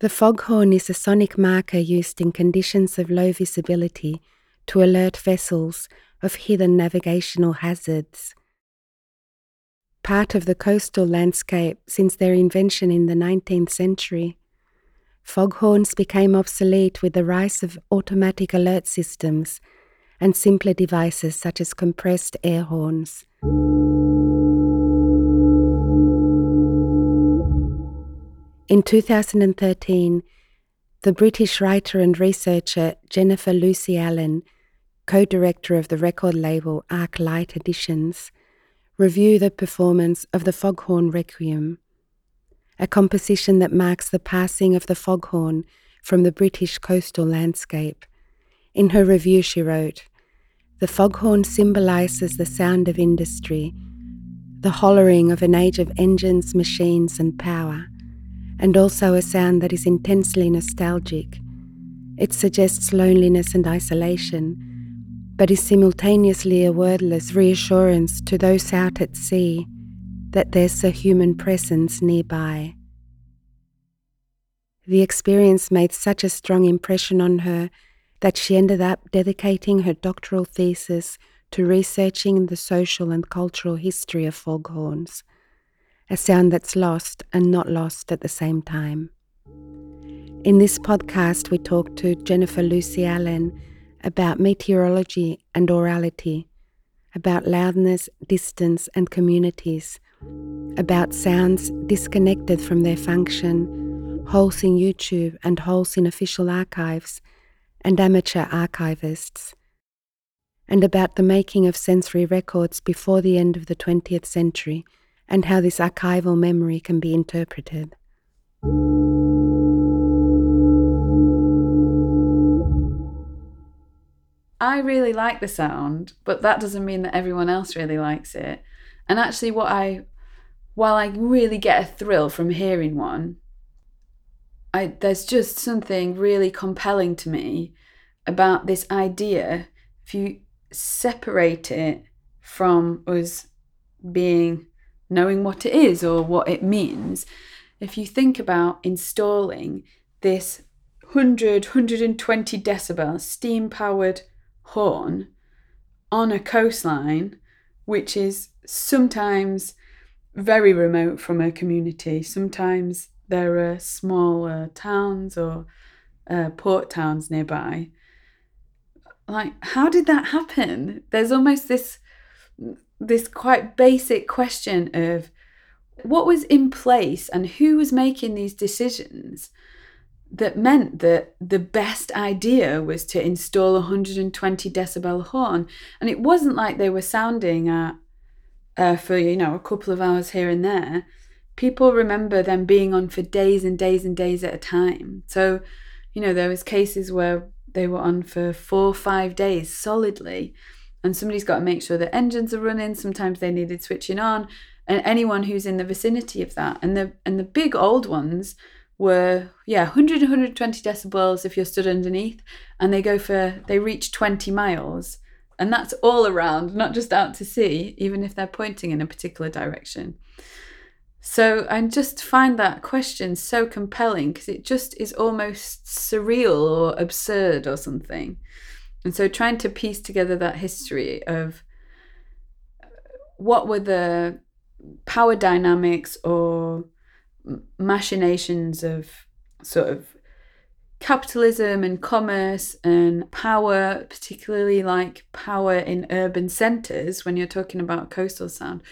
The foghorn is a sonic marker used in conditions of low visibility to alert vessels of hidden navigational hazards. Part of the coastal landscape since their invention in the 19th century, foghorns became obsolete with the rise of automatic alert systems and simpler devices such as compressed air horns. In 2013, the British writer and researcher Jennifer Lucy Allan, co director of the record label Arc Light Editions, review the performance of the Foghorn Requiem, a composition that marks the passing of the foghorn from the British coastal landscape. In her review, she wrote, The foghorn symbolizes the sound of industry, the hollering of an age of engines, machines, and power and also a sound that is intensely nostalgic. It suggests loneliness and isolation, but is simultaneously a wordless reassurance to those out at sea that there's a human presence nearby. The experience made such a strong impression on her that she ended up dedicating her doctoral thesis to researching the social and cultural history of foghorns a sound that's lost and not lost at the same time. In this podcast, we talk to Jennifer Lucy Allan about meteorology and aurality, about loudness, distance, and communities, about sounds disconnected from their function, holes in YouTube and holes in official archives, and amateur archivists, and about the making of sensory records before the end of the 20th century and how this archival memory can be interpreted. I really like the sound, but that doesn't mean that everyone else really likes it. And actually, what I, while I really get a thrill from hearing one, I, there's just something really compelling to me about this idea. If you separate it from us being knowing what it is or what it means, if you think about installing this 100, 120 decibel steam powered horn on a coastline, which is sometimes very remote from a community, sometimes there are smaller towns or uh, port towns nearby. Like, how did that happen? There's almost this this quite basic question of what was in place and who was making these decisions that meant that the best idea was to install a 120 decibel horn. And it wasn't like they were sounding at uh, for you know a couple of hours here and there. People remember them being on for days and days and days at a time. So you know there was cases where they were on for four or five days solidly and somebody's got to make sure the engines are running. Sometimes they needed switching on, and anyone who's in the vicinity of that. And the and the big old ones were yeah 100 120 decibels if you're stood underneath, and they go for they reach 20 miles, and that's all around, not just out to sea, even if they're pointing in a particular direction. So I just find that question so compelling because it just is almost surreal or absurd or something. And so trying to piece together that history of uh, what were the power dynamics or machinations of sort of capitalism and commerce and power, particularly like power in urban centres when you're talking about coastal sound.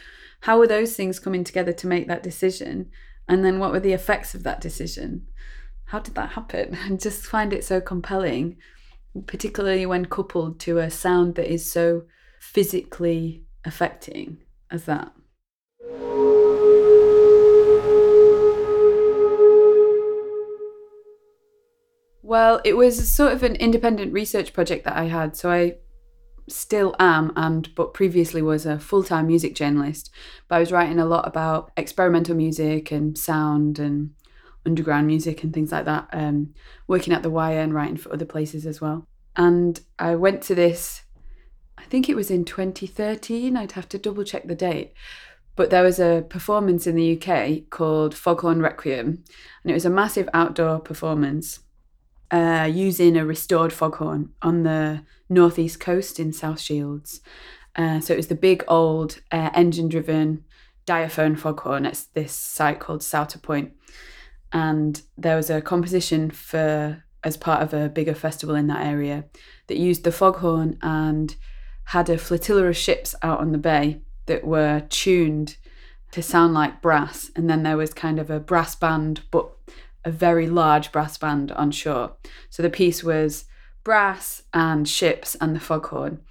How were those things coming together to make that decision? And then what were the effects of that decision? How did that happen? And just find it so compelling particularly when coupled to a sound that is so physically affecting as that. Well, it was sort of an independent research project that I had. So I still am and but previously was a full-time music journalist. But I was writing a lot about experimental music and sound and underground music and things like that, um, working at The Wire and writing for other places as well. And I went to this, I think it was in 2013, I'd have to double check the date. But there was a performance in the UK called Foghorn Requiem, and it was a massive outdoor performance uh, using a restored foghorn on the northeast coast in South Shields. Uh, so it was the big old uh, engine driven diaphone foghorn at this site called Souter Point. And there was a composition for as part of a bigger festival in that area that used the foghorn and had a flotilla of ships out on the bay that were tuned to sound like brass. And then there was kind of a brass band, but a very large brass band on shore. So the piece was brass and ships and the foghorn.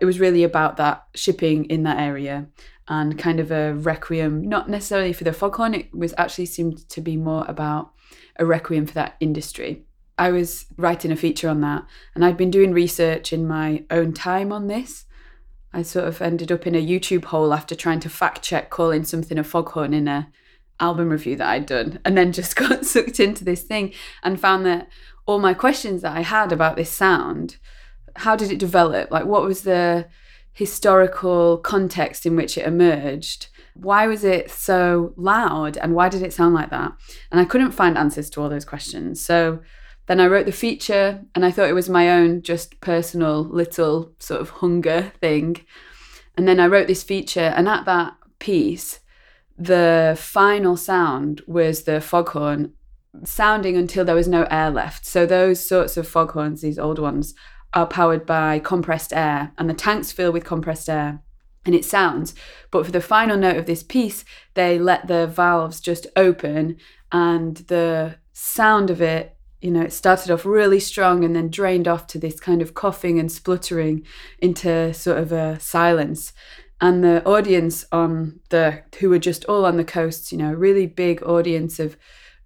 It was really about that shipping in that area and kind of a requiem, not necessarily for the foghorn, it was actually seemed to be more about a requiem for that industry. I was writing a feature on that and I'd been doing research in my own time on this. I sort of ended up in a YouTube hole after trying to fact check calling something a foghorn in a album review that I'd done and then just got sucked into this thing and found that all my questions that I had about this sound, how did it develop? Like what was the historical context in which it emerged? Why was it so loud and why did it sound like that? And I couldn't find answers to all those questions. So then I wrote the feature and I thought it was my own just personal little sort of hunger thing. And then I wrote this feature and at that piece, the final sound was the foghorn sounding until there was no air left. So those sorts of foghorns, these old ones, are powered by compressed air, and the tanks fill with compressed air. And it sounds, but for the final note of this piece, they let the valves just open, and the sound of it, you know, it started off really strong and then drained off to this kind of coughing and spluttering into sort of a silence and the audience on the who were just all on the coast you know really big audience of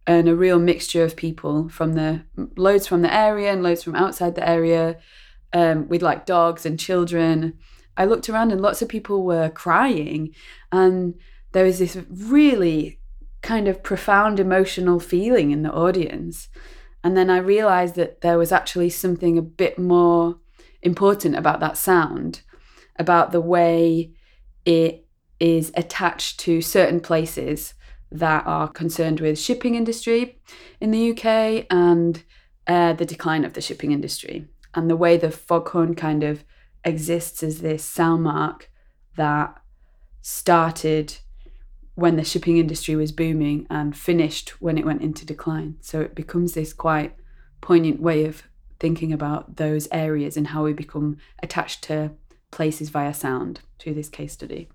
and a real mixture of people from the loads from the area and loads from outside the area um, with like dogs and children. I looked around and lots of people were crying and there was this really kind of profound emotional feeling in the audience. And then i realized that there was actually something a bit more important about that sound about the way it is attached to certain places that are concerned with shipping industry in the UK and uh, the decline of the shipping industry and the way the foghorn kind of exists as this sound mark that started when the shipping industry was booming and finished when it went into decline. So it becomes this quite poignant way of thinking about those areas and how we become attached to places via sound through this case study.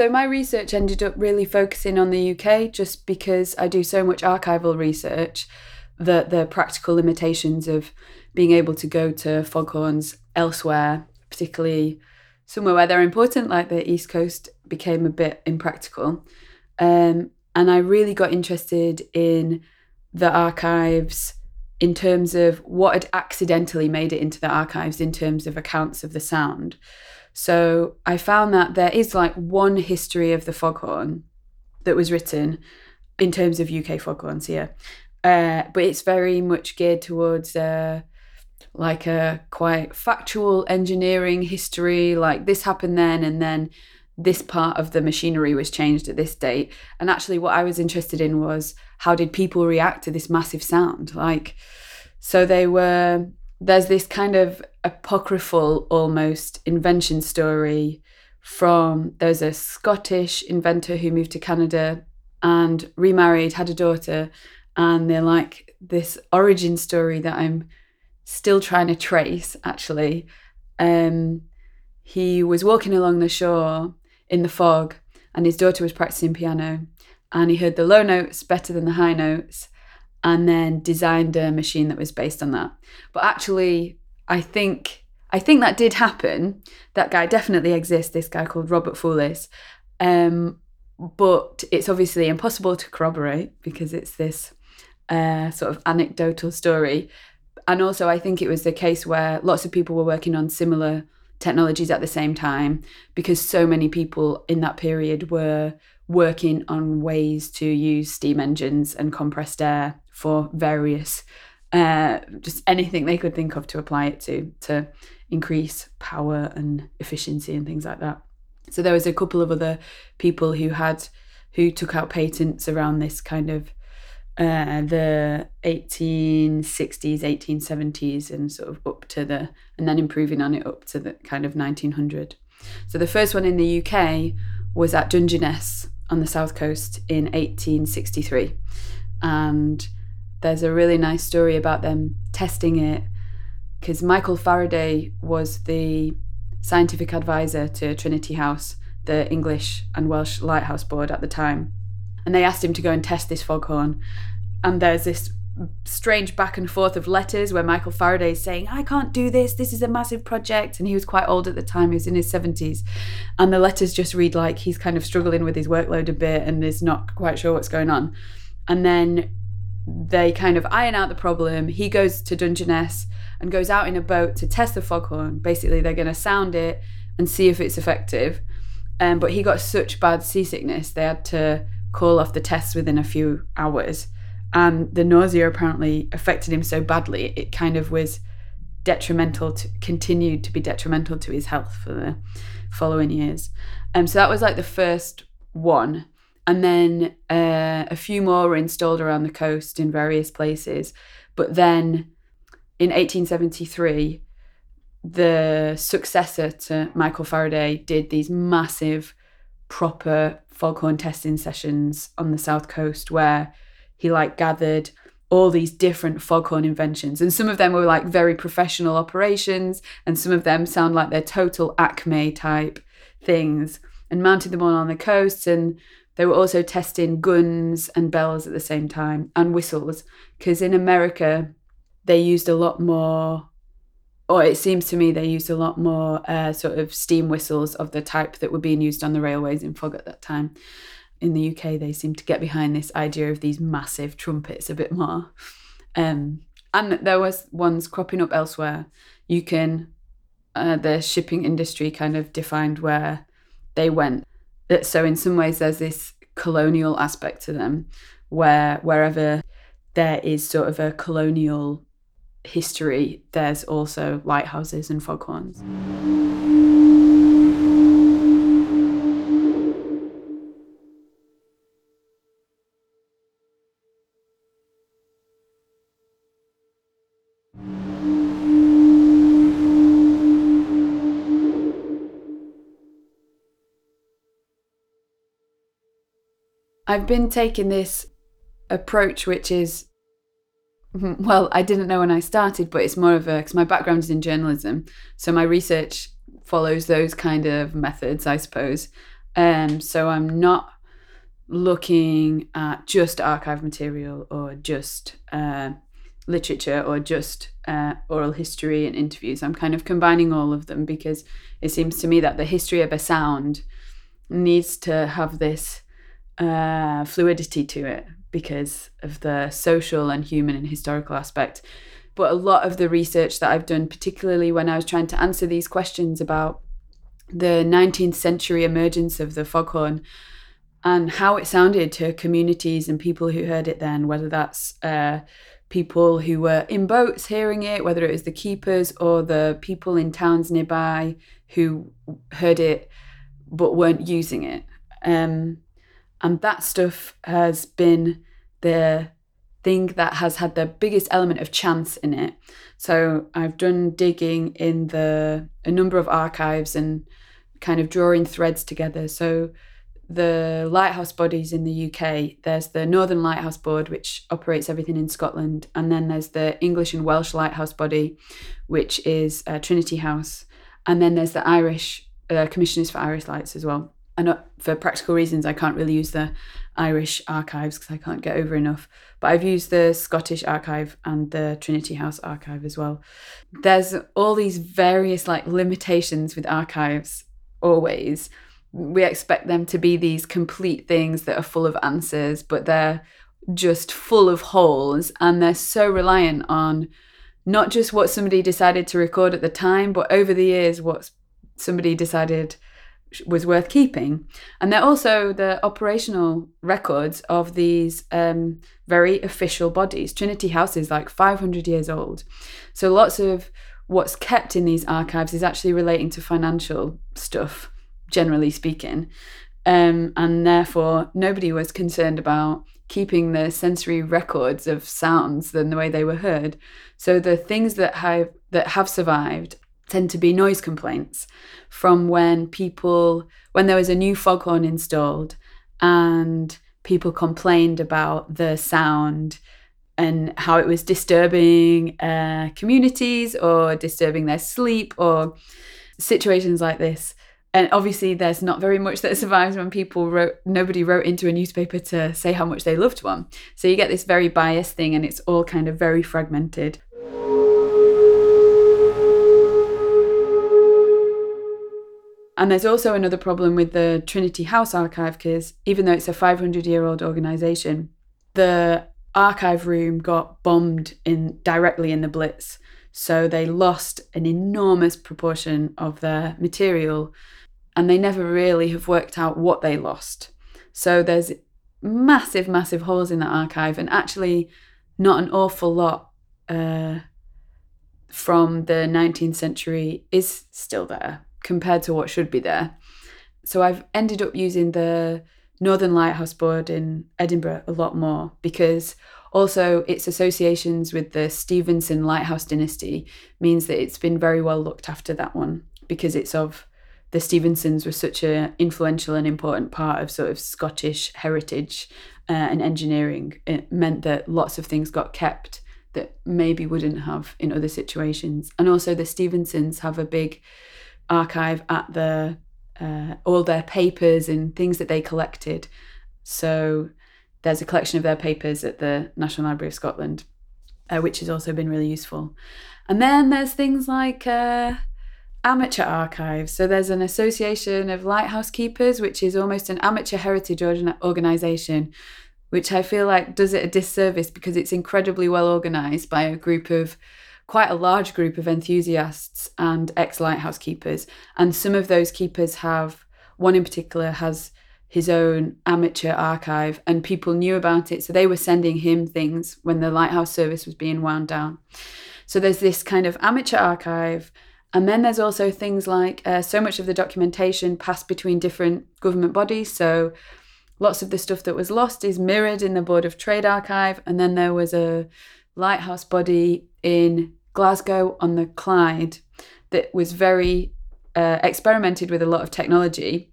So, my research ended up really focusing on the UK just because I do so much archival research the the practical limitations of being able to go to foghorns elsewhere, particularly somewhere where they're important, like the East Coast, became a bit impractical. Um, and I really got interested in the archives in terms of what had accidentally made it into the archives in terms of accounts of the sound. So I found that there is like one history of the foghorn that was written in terms of UK foghorns here. Uh, but it's very much geared towards uh, like a quite factual engineering history, like this happened then, and then this part of the machinery was changed at this date. And actually, what I was interested in was how did people react to this massive sound? Like, so they were, there's this kind of apocryphal almost invention story from there's a Scottish inventor who moved to Canada and remarried, had a daughter, and they're like this origin story that I'm still trying to trace actually. Um, he was walking along the shore in the fog and his daughter was practicing piano and he heard the low notes better than the high notes and then designed a machine that was based on that. But actually, I think I think that did happen. That guy definitely exists. This guy called Robert Foulis, um, but it's obviously impossible to corroborate because it's this uh, sort of anecdotal story. And also, I think it was the case where lots of people were working on similar technologies at the same time because so many people in that period were working on ways to use steam engines and compressed air for various uh, just anything they could think of to apply it to to increase power and efficiency and things like that. So there was a couple of other people who had who took out patents around this kind of uh, the 1860s 1870s and sort of up to the and then improving on it up to the kind of 1900 so the first one in the uk was at dungeness on the south coast in 1863 and there's a really nice story about them testing it because michael faraday was the scientific advisor to trinity house the english and welsh lighthouse board at the time and they asked him to go and test this foghorn. And there's this strange back and forth of letters where Michael Faraday is saying, I can't do this, this is a massive project. And he was quite old at the time, he was in his 70s. And the letters just read like he's kind of struggling with his workload a bit and is not quite sure what's going on. And then they kind of iron out the problem. He goes to Dungeness and goes out in a boat to test the foghorn. Basically, they're going to sound it and see if it's effective. Um, but he got such bad seasickness, they had to call off the tests within a few hours. And the nausea apparently affected him so badly, it kind of was detrimental to continued to be detrimental to his health for the following years. Um, so that was like the first one. And then uh, a few more were installed around the coast in various places. But then in 1873, the successor to Michael Faraday did these massive, proper foghorn testing sessions on the south coast where he like gathered all these different foghorn inventions and some of them were like very professional operations and some of them sound like they're total acme type things and mounted them all on the coast and they were also testing guns and bells at the same time and whistles because in america they used a lot more or it seems to me they used a lot more uh, sort of steam whistles of the type that were being used on the railways in fog at that time. In the UK, they seem to get behind this idea of these massive trumpets a bit more. Um, and there was ones cropping up elsewhere. You can, uh, the shipping industry kind of defined where they went. So in some ways, there's this colonial aspect to them, where wherever there is sort of a colonial history, there's also lighthouses and foghorns. I've been taking this approach, which is. Well, I didn't know when I started, but it's more of a because my background is in journalism, so my research follows those kind of methods, I suppose. Um, so I'm not looking at just archive material or just uh, literature or just uh, oral history and interviews. I'm kind of combining all of them because it seems to me that the history of a sound needs to have this uh, fluidity to it because of the social and human and historical aspect. But a lot of the research that I've done, particularly when I was trying to answer these questions about the 19th century emergence of the foghorn and how it sounded to communities and people who heard it then, whether that's uh, people who were in boats hearing it, whether it was the keepers or the people in towns nearby who heard it but weren't using it. Um, and that stuff has been the thing that has had the biggest element of chance in it. So I've done digging in the a number of archives and kind of drawing threads together. So the lighthouse bodies in the UK, there's the Northern Lighthouse Board, which operates everything in Scotland, and then there's the English and Welsh Lighthouse Body, which is uh, Trinity House, and then there's the Irish uh, Commissioners for Irish Lights as well for practical reasons, I can't really use the Irish archives because I can't get over enough. But I've used the Scottish archive and the Trinity House archive as well. There's all these various like limitations with archives always. We expect them to be these complete things that are full of answers, but they're just full of holes and they're so reliant on not just what somebody decided to record at the time, but over the years, what somebody decided was worth keeping. And they're also the operational records of these um, very official bodies. Trinity House is like 500 years old. So lots of what's kept in these archives is actually relating to financial stuff, generally speaking. Um, and therefore, nobody was concerned about keeping the sensory records of sounds than the way they were heard. So the things that have that have survived tend to be noise complaints from when people when there was a new foghorn installed and people complained about the sound and how it was disturbing uh, communities or disturbing their sleep or situations like this. And obviously there's not very much that survives when people wrote nobody wrote into a newspaper to say how much they loved one. So you get this very biased thing and it's all kind of very fragmented and there's also another problem with the trinity house archive because even though it's a 500 year old organization the archive room got bombed in directly in the blitz so they lost an enormous proportion of their material and they never really have worked out what they lost. So there's massive, massive holes in that archive, and actually, not an awful lot uh, from the 19th century is still there compared to what should be there. So I've ended up using the Northern Lighthouse Board in Edinburgh a lot more because also its associations with the Stevenson Lighthouse dynasty means that it's been very well looked after that one because it's of the Stevensons were such an influential and important part of sort of Scottish heritage uh, and engineering. It meant that lots of things got kept that maybe wouldn't have in other situations. And also, the Stevensons have a big archive at the uh, all their papers and things that they collected. So there's a collection of their papers at the National Library of Scotland, uh, which has also been really useful. And then there's things like uh, amateur archives. So there's an association of lighthouse keepers, which is almost an amateur heritage organization, which I feel like does it a disservice because it's incredibly well organized by a group of quite a large group of enthusiasts and ex lighthouse keepers. And some of those keepers have, one in particular has his own amateur archive and people knew about it. So they were sending him things when the lighthouse service was being wound down. So there's this kind of amateur archive and then there's also things like uh, so much of the documentation passed between different government bodies. So lots of the stuff that was lost is mirrored in the Board of Trade archive. And then there was a lighthouse body in Glasgow on the Clyde that was very uh, experimented with a lot of technology,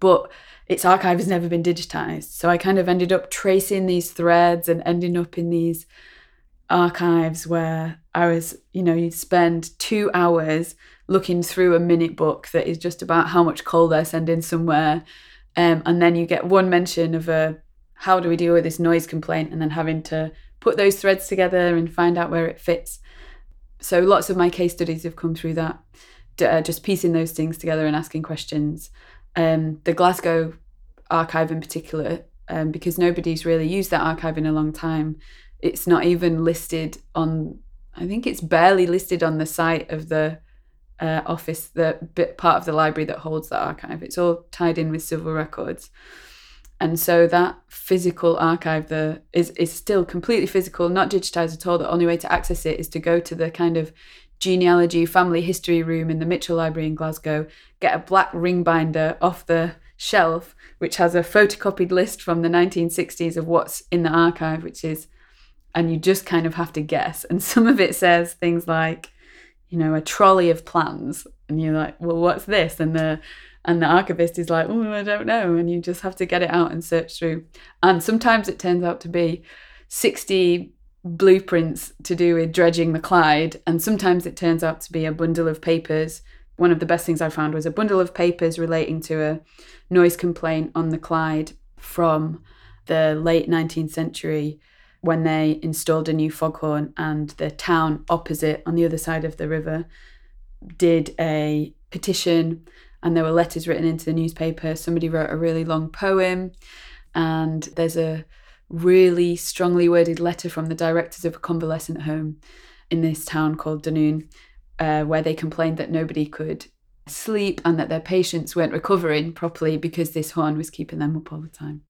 but its archive has never been digitized. So I kind of ended up tracing these threads and ending up in these archives where I was, you know, you'd spend two hours looking through a minute book that is just about how much coal they're sending somewhere. Um, and then you get one mention of a how do we deal with this noise complaint and then having to put those threads together and find out where it fits. So lots of my case studies have come through that, uh, just piecing those things together and asking questions. Um, the Glasgow archive in particular, um, because nobody's really used that archive in a long time, it's not even listed on I think it's barely listed on the site of the uh, office, the bit part of the library that holds the archive. It's all tied in with civil records. And so that physical archive the is is still completely physical, not digitized at all. The only way to access it is to go to the kind of genealogy family history room in the Mitchell Library in Glasgow, get a black ring binder off the shelf, which has a photocopied list from the 1960s of what's in the archive, which is and you just kind of have to guess. And some of it says things like, you know, a trolley of plans, and you're like, well, what's this? And the and the archivist is like, oh, I don't know, and you just have to get it out and search through. And sometimes it turns out to be sixty blueprints to do with dredging the Clyde, and sometimes it turns out to be a bundle of papers. One of the best things I found was a bundle of papers relating to a noise complaint on the Clyde from the late 19th century when they installed a new foghorn and the town opposite on the other side of the river did a petition and there were letters written into the newspaper somebody wrote a really long poem and there's a really strongly worded letter from the directors of a convalescent home in this town called Dunoon, uh, where they complained that nobody could sleep and that their patients weren't recovering properly because this horn was keeping them up all the time.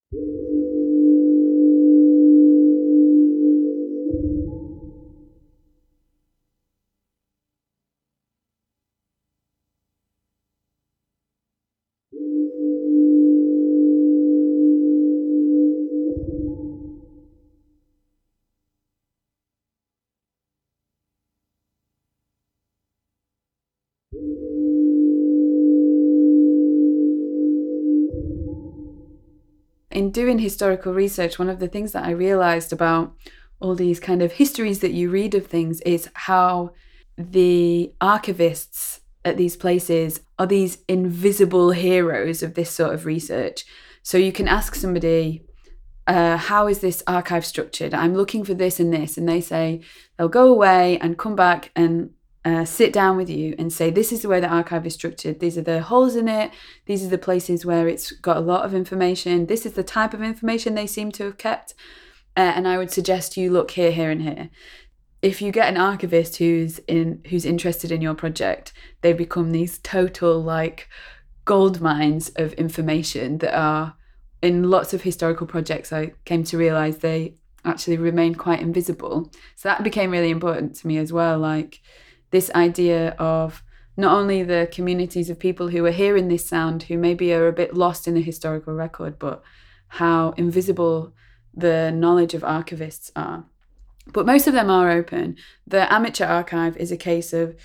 Doing historical research, one of the things that I realized about all these kind of histories that you read of things is how the archivists at these places are these invisible heroes of this sort of research. So you can ask somebody, uh, how is this archive structured? I'm looking for this and this. And they say they'll go away and come back and uh, sit down with you and say, This is the way the archive is structured. These are the holes in it. These are the places where it's got a lot of information. This is the type of information they seem to have kept. Uh, and I would suggest you look here, here, and here. If you get an archivist who's in who's interested in your project, they become these total like gold mines of information that are in lots of historical projects. I came to realize they actually remain quite invisible. So that became really important to me as well. Like this idea of not only the communities of people who are hearing this sound who maybe are a bit lost in the historical record, but how invisible the knowledge of archivists are. But most of them are open. The amateur archive is a case of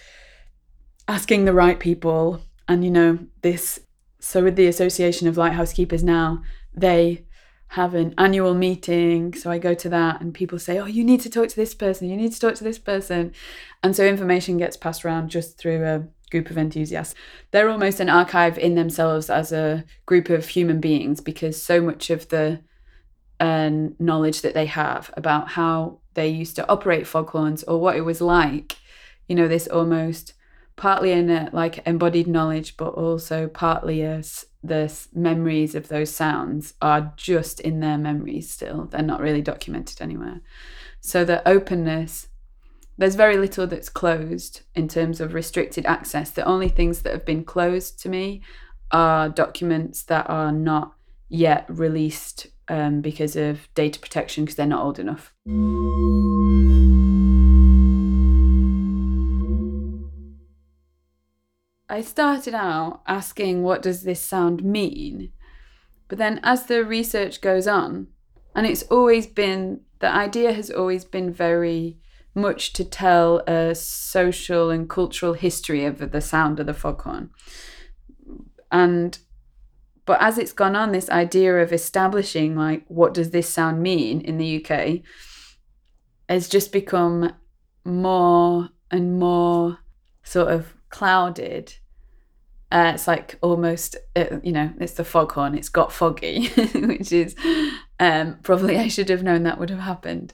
asking the right people, and you know, this. So, with the Association of Lighthouse Keepers now, they have an annual meeting. So I go to that and people say, Oh, you need to talk to this person, you need to talk to this person. And so information gets passed around just through a group of enthusiasts. They're almost an archive in themselves as a group of human beings because so much of the uh, knowledge that they have about how they used to operate foghorns or what it was like, you know, this almost partly in a, like embodied knowledge, but also partly as the memories of those sounds are just in their memories still. They're not really documented anywhere. So the openness, there's very little that's closed in terms of restricted access. The only things that have been closed to me are documents that are not yet released um, because of data protection because they're not old enough. I started out asking, what does this sound mean? But then as the research goes on, and it's always been, the idea has always been very much to tell a social and cultural history of the sound of the foghorn. And but as it's gone on, this idea of establishing like what does this sound mean in the UK has just become more and more sort of clouded uh, it's like almost, uh, you know, it's the foghorn. It's got foggy, which is um, probably I should have known that would have happened.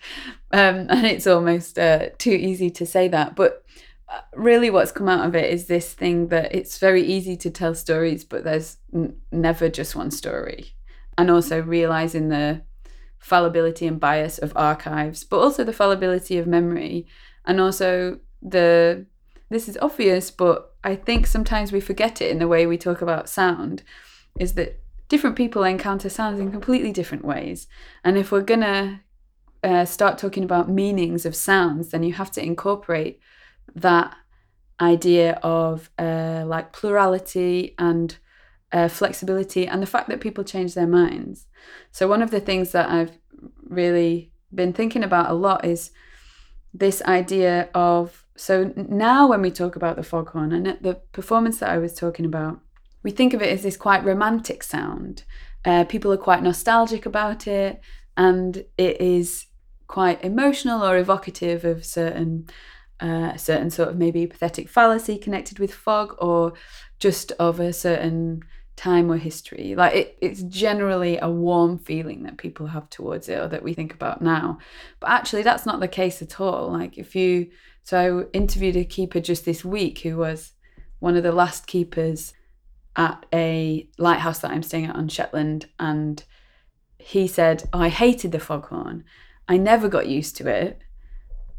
Um, and it's almost uh, too easy to say that. But uh, really, what's come out of it is this thing that it's very easy to tell stories, but there's n- never just one story. And also realizing the fallibility and bias of archives, but also the fallibility of memory, and also the this is obvious, but I think sometimes we forget it in the way we talk about sound, is that different people encounter sounds in completely different ways. And if we're going to uh, start talking about meanings of sounds, then you have to incorporate that idea of uh, like plurality and uh, flexibility and the fact that people change their minds. So, one of the things that I've really been thinking about a lot is this idea of so now when we talk about the foghorn and the performance that I was talking about, we think of it as this quite romantic sound. Uh, people are quite nostalgic about it, and it is quite emotional or evocative of certain uh, certain sort of maybe pathetic fallacy connected with fog, or just of a certain time or history. Like it, it's generally a warm feeling that people have towards it or that we think about now. But actually, that's not the case at all. Like if you, so I interviewed a keeper just this week who was one of the last keepers at a lighthouse that I'm staying at on Shetland. And he said, oh, I hated the foghorn. I never got used to it.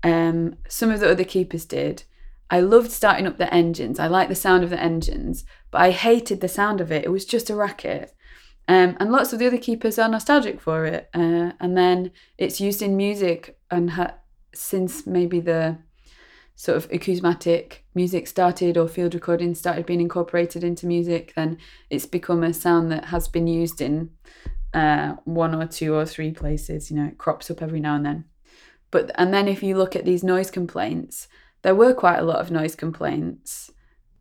Um, some of the other keepers did. I loved starting up the engines. I liked the sound of the engines, but I hated the sound of it. It was just a racket. Um, and lots of the other keepers are nostalgic for it. Uh, and then it's used in music and ha- since maybe the sort of acousmatic music started or field recordings started being incorporated into music, then it's become a sound that has been used in uh, one or two or three places. You know, it crops up every now and then. But and then if you look at these noise complaints, there were quite a lot of noise complaints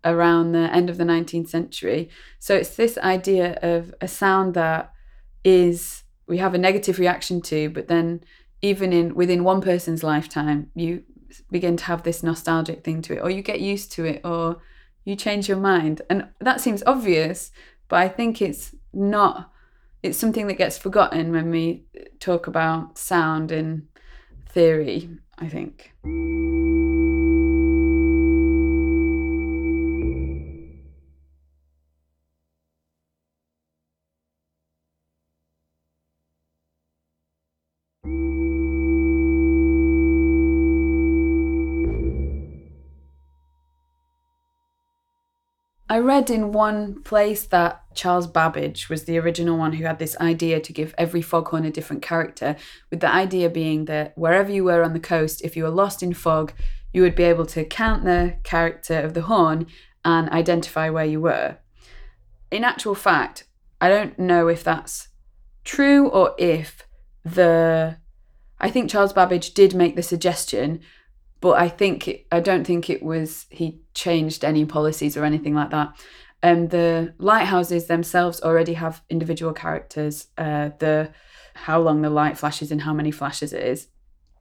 around the end of the 19th century. So it's this idea of a sound that is we have a negative reaction to, but then even in within one person's lifetime, you begin to have this nostalgic thing to it, or you get used to it, or you change your mind. And that seems obvious, but I think it's not. It's something that gets forgotten when we uh, talk about sound in theory, I think. I read in one place that Charles Babbage was the original one who had this idea to give every foghorn a different character, with the idea being that wherever you were on the coast, if you were lost in fog, you would be able to count the character of the horn and identify where you were. In actual fact, I don't know if that's true or if the. I think Charles Babbage did make the suggestion, but I think I don't think it was he changed any policies or anything like that. Um, the lighthouses themselves already have individual characters. Uh, the how long the light flashes and how many flashes it is,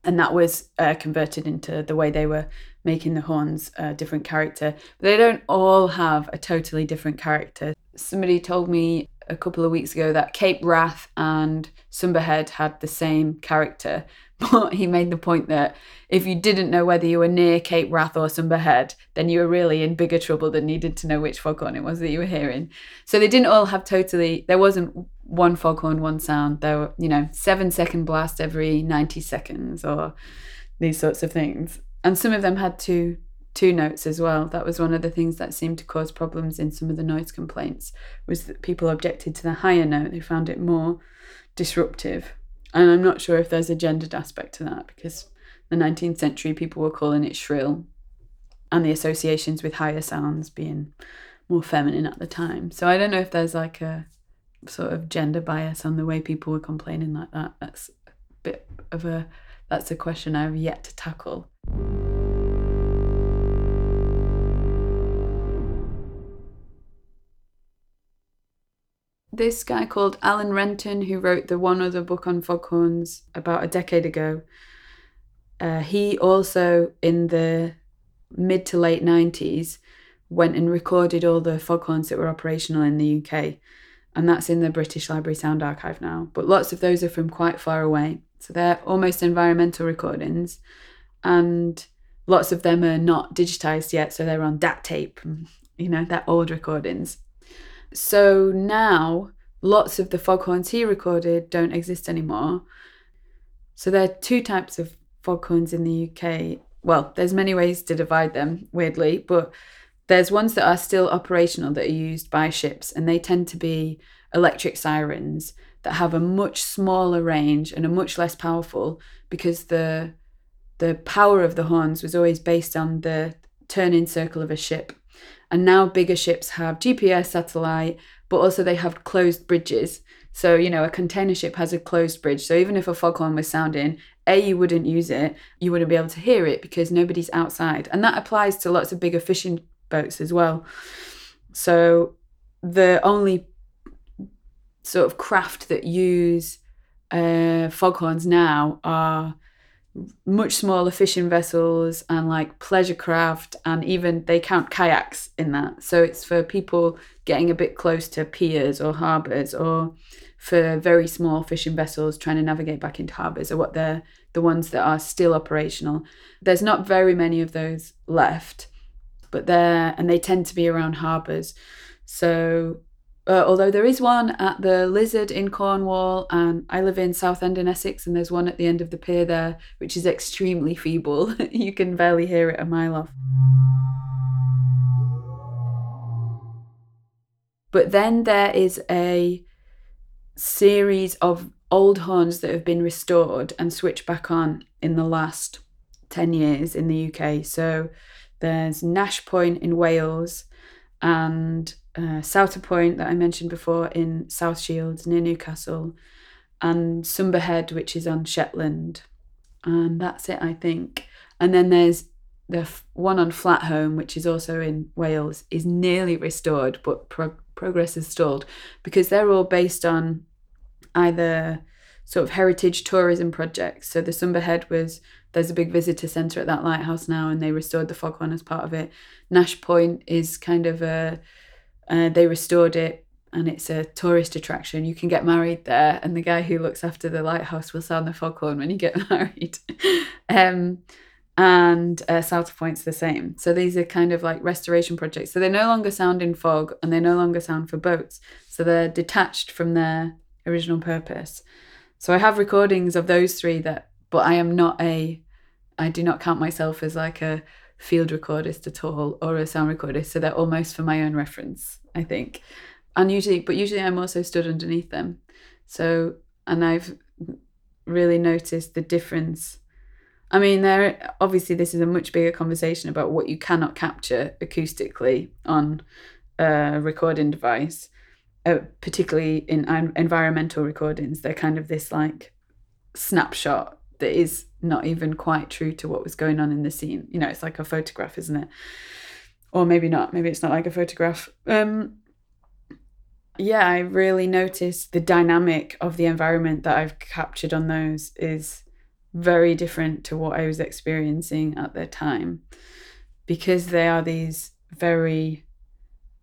and that was uh, converted into the way they were making the horns a different character. But they don't all have a totally different character. Somebody told me a couple of weeks ago that Cape Wrath and Sumburgh Head had the same character, but he made the point that if you didn't know whether you were near Cape Wrath or Sumburgh Head, then you were really in bigger trouble than needed to know which foghorn it was that you were hearing. So they didn't all have totally, there wasn't one foghorn, one sound. There were, you know, seven second blast every 90 seconds or these sorts of things. And some of them had two two notes as well. That was one of the things that seemed to cause problems in some of the noise complaints was that people objected to the higher note. They found it more disruptive. And I'm not sure if there's a gendered aspect to that because the 19th century people were calling it shrill and the associations with higher sounds being more feminine at the time. So I don't know if there's like a sort of gender bias on the way people were complaining like that. That's a bit of a that's a question I've yet to tackle. This guy called Alan Renton, who wrote the one other book on foghorns about a decade ago, uh, he also, in the mid to late 90s, went and recorded all the foghorns that were operational in the UK. And that's in the British Library Sound Archive now. But lots of those are from quite far away. So they're almost environmental recordings. And lots of them are not digitized yet. So they're on DAT tape, you know, they're old recordings. So now lots of the foghorns he recorded don't exist anymore. So there are two types of foghorns in the UK. Well, there's many ways to divide them, weirdly, but there's ones that are still operational that are used by ships, and they tend to be electric sirens that have a much smaller range and are much less powerful because the the power of the horns was always based on the turning circle of a ship. And now bigger ships have GPS satellite, but also they have closed bridges. So, you know, a container ship has a closed bridge. So even if a foghorn was sounding, A, you wouldn't use it, you wouldn't be able to hear it because nobody's outside. And that applies to lots of bigger fishing boats as well. So the only sort of craft that use uh, foghorns now are much smaller fishing vessels and like pleasure craft and even they count kayaks in that. So it's for people getting a bit close to piers or harbors or for very small fishing vessels trying to navigate back into harbors or what they're the ones that are still operational. There's not very many of those left but they're and they tend to be around harbors. So Uh, although there is one at the Lizard in Cornwall, and I live in Southend in Essex, and there's one at the end of the pier there, which is extremely feeble. you can barely hear it a mile off. But then there is a series of old horns that have been restored and switched back on in the last 10 years in the UK. So there's Nash Point in Wales and uh, Souter Point that I mentioned before in South Shields near Newcastle, and Sumburgh Head, which is on Shetland. And that's it, I think. And then there's the one on Flatholm, which is also in Wales, is nearly restored, but pro- progress is stalled because they're all based on either sort of heritage tourism projects. So the Sumburgh Head was there's a big visitor centre at that lighthouse now, and they restored the foghorn as part of it. Nash Point is kind of a uh, they restored it and it's a tourist attraction. You can get married there, and the guy who looks after the lighthouse will sound the foghorn when you get married. um, and uh, Souter Point's the same. So these are kind of like restoration projects. So they no longer sound in fog and they no longer sound for boats. So they're detached from their original purpose. So I have recordings of those three that, but I am not a I do not count myself as like a field recordist at all or a sound recordist. So they're almost for my own reference, I think. And usually, but usually I'm also stood underneath them. So, and I've really noticed the difference. I mean, there obviously this is a much bigger conversation about what you cannot capture acoustically on a recording device, uh, particularly in environmental recordings. They're kind of this like snapshot that is not even quite true to what was going on in the scene. You know, it's like a photograph, isn't it? Or maybe not. Maybe it's not like a photograph. Um, yeah, I really noticed the dynamic of the environment that I've captured on those is very different to what I was experiencing at the time because they are these very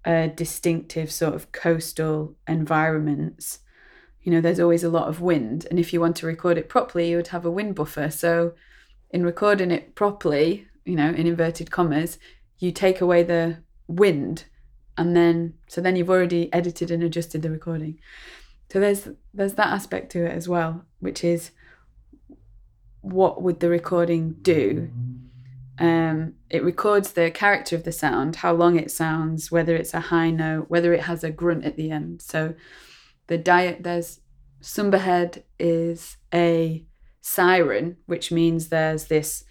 uh, distinctive sort of coastal environments you know, there's always a lot of wind. And if you want to record it properly, you would have a wind buffer. So, in recording it properly, you know, in inverted commas, you take away the wind and then so then you've already edited and adjusted the recording. So there's there's that aspect to it as well, which is what would the recording do? Um, it records the character of the sound, how long it sounds, whether it's a high note, whether it has a grunt at the end. So the diet there's Sumburgh Head is a siren, which means there's this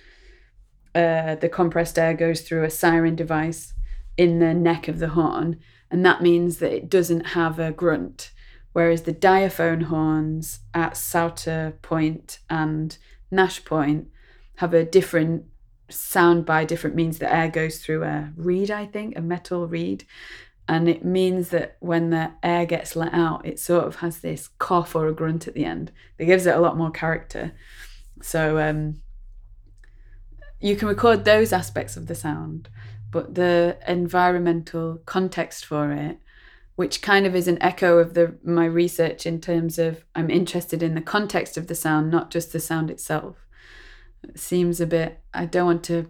uh, the compressed air goes through a siren device in the neck of the horn, and that means that it doesn't have a grunt. Whereas the diaphone horns at Souter Point and Nash Point have a different sound by different means. The air goes through a reed, I think, a metal reed, and it means that when the air gets let out, it sort of has this cough or a grunt at the end that gives it a lot more character. So um, you can record those aspects of the sound, but the environmental context for it, which kind of is an echo of the my research in terms of I'm interested in the context of the sound, not just the sound itself. It seems a bit. I don't want to.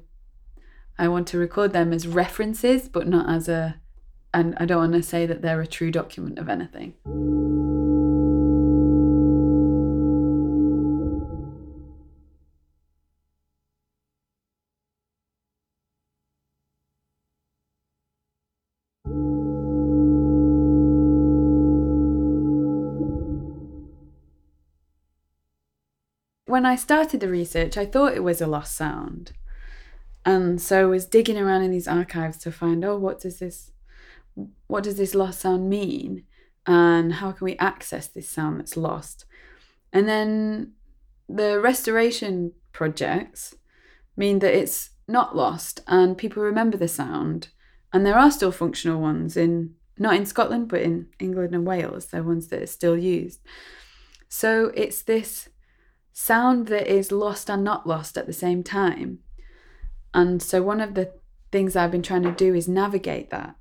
I want to record them as references, but not as a and I don't want to say that they're a true document of anything. When I started the research, I thought it was a lost sound. And so I was digging around in these archives to find, oh, what does this what does this lost sound mean? And how can we access this sound that's lost? And then the restoration projects mean that it's not lost and people remember the sound. And there are still functional ones in not in Scotland, but in England and Wales. They're ones that are still used. So it's this sound that is lost and not lost at the same time. And so one of the things I've been trying to do is navigate that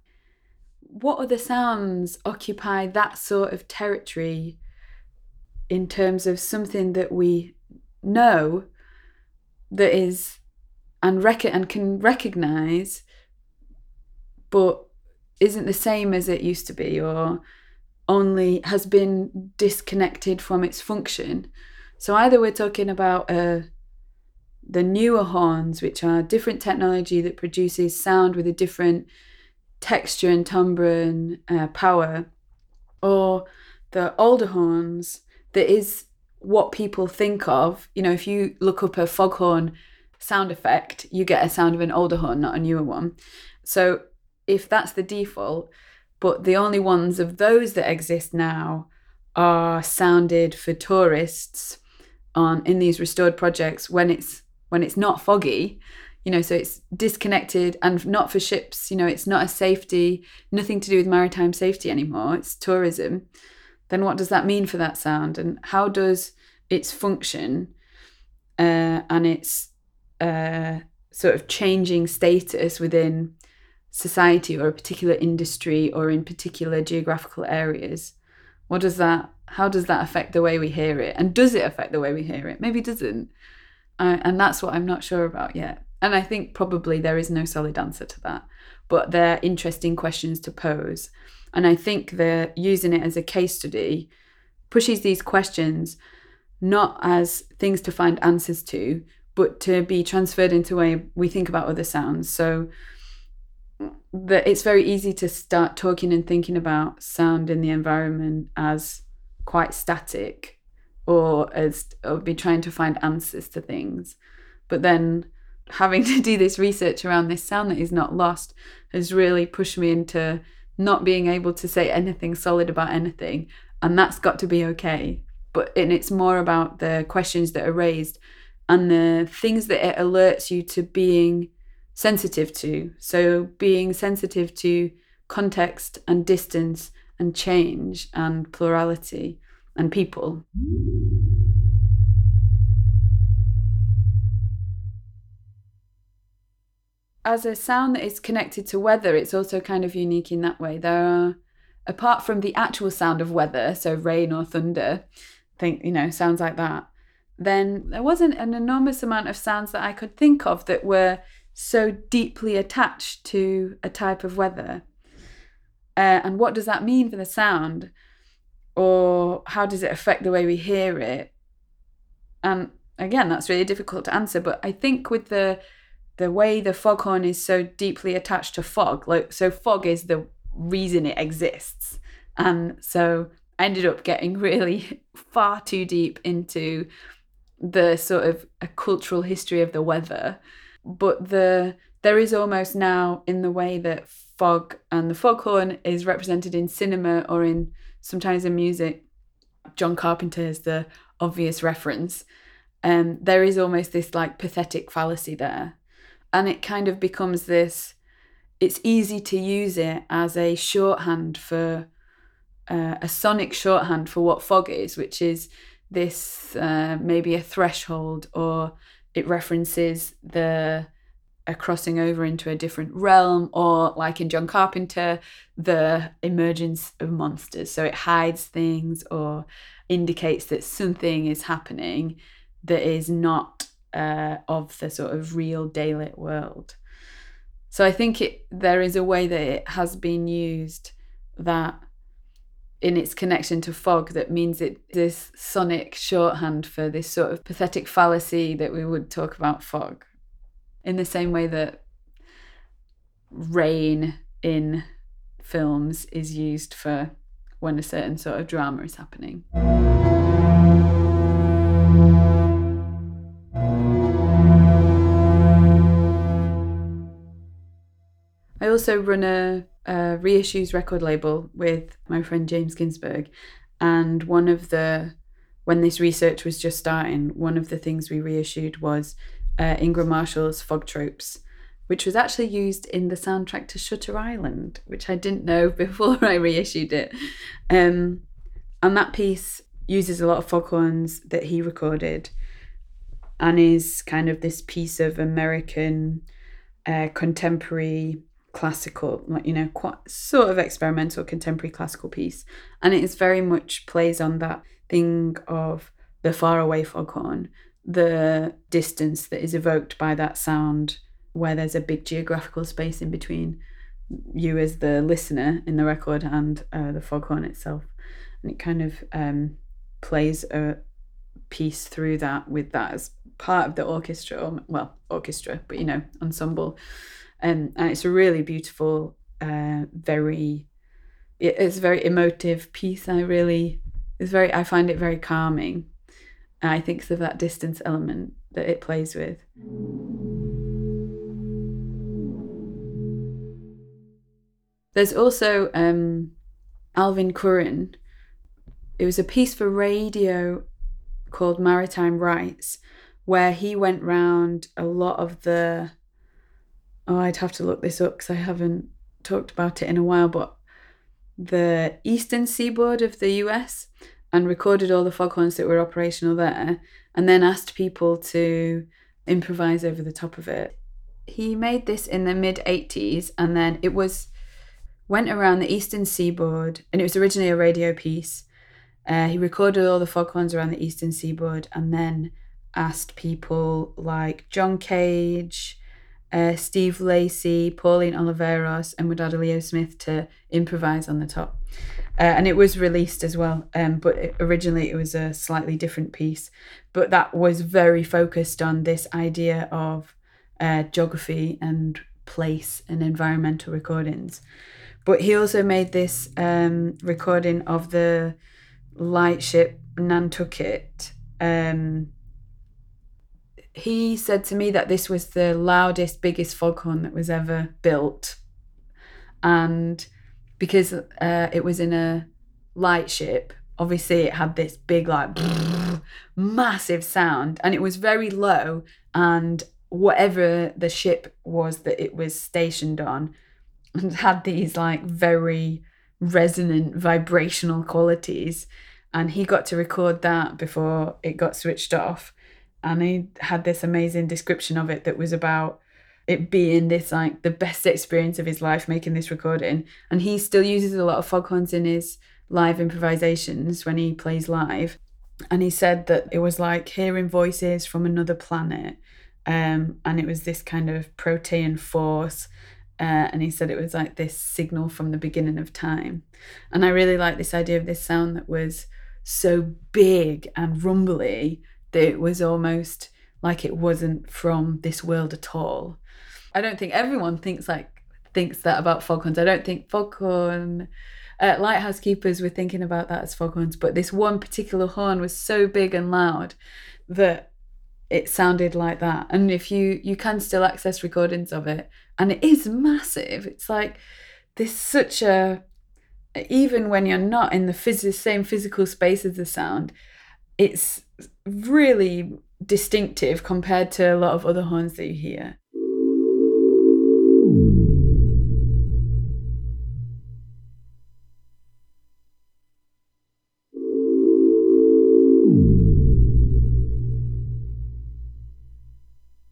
what other sounds occupy that sort of territory in terms of something that we know that is and rec- and can recognize but isn't the same as it used to be or only has been disconnected from its function. So either we're talking about uh, the newer horns, which are different technology that produces sound with a different texture and timbre and uh, power, or the older horns that is what people think of. You know, if you look up a foghorn sound effect, you get a sound of an older horn, not a newer one. So if that's the default, but the only ones of those that exist now are sounded for tourists on in these restored projects when it's when it's not foggy you know so it's disconnected and not for ships you know it's not a safety nothing to do with maritime safety anymore it's tourism. Then what does that mean for that sound? And how does its function uh, and its uh, sort of changing status within society or a particular industry or in particular geographical areas what does that how does that affect the way we hear it? And does it affect the way we hear it? Maybe it doesn't. Uh, and that's what i'm not sure about yet and i think probably there is no solid answer to that but they're interesting questions to pose. And i think they're using it as a case study pushes these questions not as things to find answers to but to be transferred into the way we think about other sounds. So that it's very easy to start talking and thinking about sound in the environment as quite static or as or be trying to find answers to things. But then having to do this research around this sound that is not lost has really pushed me into not being able to say anything solid about anything and that's got to be okay but and it's more about the questions that are raised and the things that it alerts you to being sensitive to. So being sensitive to context and distance and change and plurality and people. As a sound that is connected to weather, it's also kind of unique in that way. There are, apart from the actual sound of weather, so rain or thunder, think, you know, sounds like that, then there wasn't an enormous amount of sounds that I could think of that were so deeply attached to a type of weather? Uh, and what does that mean for the sound? Or how does it affect the way we hear it? And again, that's really difficult to answer. But I think with the the way the foghorn is so deeply attached to fog, like so fog is the reason it exists. And so I ended up getting really far too deep into the sort of a cultural history of the weather but the there is almost now in the way that fog and the foghorn is represented in cinema or in sometimes in music. John Carpenter is the obvious reference. Um, there is almost this like pathetic fallacy there. And it kind of becomes this it's easy to use it as a shorthand for uh, a sonic shorthand for what fog is, which is this uh, maybe a threshold or it references the a crossing over into a different realm or like in John Carpenter the emergence of monsters. So it hides things or indicates that something is happening that is not uh, of the sort of real daylit world so I think it there is a way that it has been used that in its connection to fog that means it this sonic shorthand for this sort of pathetic fallacy that we would talk about fog in the same way that rain in films is used for when a certain sort of drama is happening. Also run a a reissues record label with my friend James Ginsburg, and one of the when this research was just starting, one of the things we reissued was uh, Ingram Marshall's Fog Tropes, which was actually used in the soundtrack to Shutter Island, which I didn't know before I reissued it. Um, and that piece uses a lot of foghorns that he recorded and is kind of this piece of American uh, contemporary classical, like you know, quite sort of experimental contemporary classical piece, and it is very much plays on that thing of the faraway foghorn, the distance that is evoked by that sound, where there's a big geographical space in between you as the listener in the record and uh, the foghorn itself. and it kind of um, plays a piece through that with that as part of the orchestra, or, well, orchestra, but you know, ensemble. Um, and it's a really beautiful, uh, very, it's a very emotive piece. I really, it's very, I find it very calming. And I think of that distance element that it plays with. There's also um, Alvin Curran. It was a piece for radio called Maritime Rites, where he went round a lot of the. Oh, I'd have to look this up because I haven't talked about it in a while, but the eastern seaboard of the US and recorded all the foghorns that were operational there and then asked people to improvise over the top of it. He made this in the mid 80s and then it was went around the eastern seaboard and it was originally a radio piece. Uh, he recorded all the foghorns around the eastern seaboard and then asked people like John Cage, uh, Steve Lacy, Pauline Oliveros, and Wadada Leo Smith to improvise on the top. Uh, and it was released as well, um, but originally it was a slightly different piece. But that was very focused on this idea of uh, geography and place and environmental recordings. But he also made this um, recording of the lightship Nantucket. Um, he said to me that this was the loudest, biggest foghorn that was ever built. And because uh, it was in a lightship, obviously it had this big, like, massive sound and it was very low. And whatever the ship was that it was stationed on, had these like very resonant vibrational qualities and he got to record that before it got switched off and he had this amazing description of it that was about it being this like the best experience of his life making this recording and he still uses a lot of foghorns in his live improvisations when he plays live and he said that it was like hearing voices from another planet um, and it was this kind of protean force uh, and he said it was like this signal from the beginning of time. And I really like this idea of this sound that was so big and rumbly that it was almost like it wasn't from this world at all. I don't think everyone thinks like thinks that about foghorns. I don't think foghorn uh, lighthouse keepers were thinking about that as foghorns, but this one particular horn was so big and loud that it sounded like that and if you you can still access recordings of it and it is massive it's like this such a even when you're not in the phys- same physical space as the sound it's really distinctive compared to a lot of other horns that you hear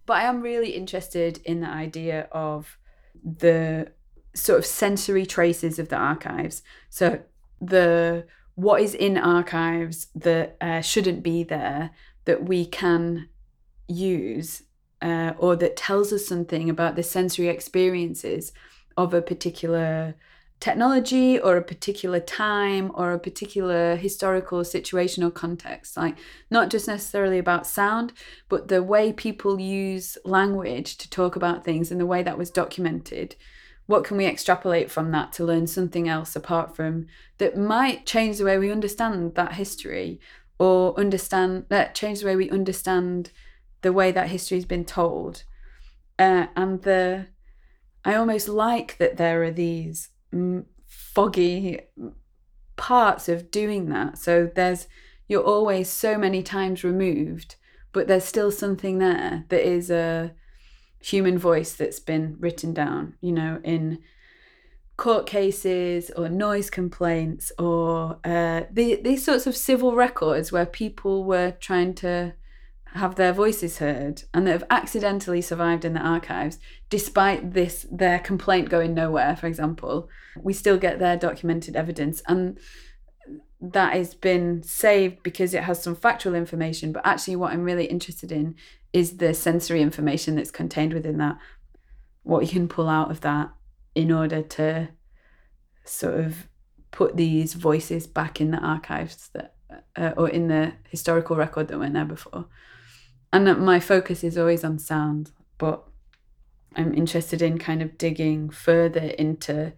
But I am really interested in the idea of the sort of sensory traces of the archives. So the what is in archives that uh, shouldn't be there that we can use uh, or that tells us something about the sensory experiences of a particular technology or a particular time or a particular historical situation or context. Like not just necessarily about sound but the way people use language to talk about things and the way that was documented what can we extrapolate from that to learn something else apart from that might change the way we understand that history or understand that change the way we understand the way that history has been told uh, and the i almost like that there are these foggy parts of doing that. So there's you're always so many times removed, but there's still something there that is a human voice that's been written down, you know, in court cases or noise complaints or uh, the, these sorts of civil records where people were trying to have their voices heard and that have accidentally survived in the archives despite this their complaint going nowhere for example. We still get their documented evidence. And that has been saved because it has some factual information but actually what i'm really interested in is the sensory information that's contained within that what you can pull out of that in order to sort of put these voices back in the archives that uh, or in the historical record that weren't there before. And my focus is always on sound, but I'm interested in kind of digging further into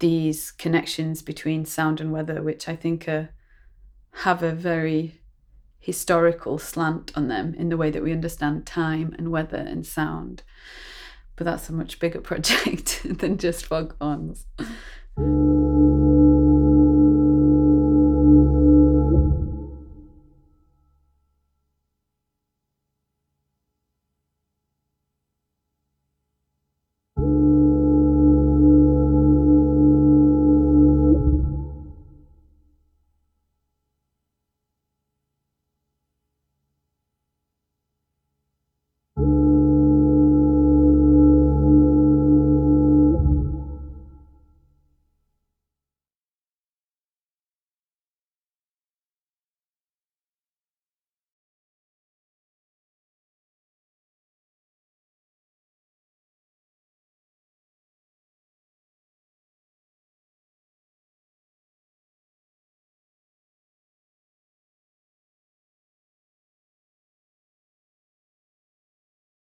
these connections between sound and weather, which I think are, have a very historical slant on them in the way that we understand time and weather and sound. But that's a much bigger project than just fog foghorns.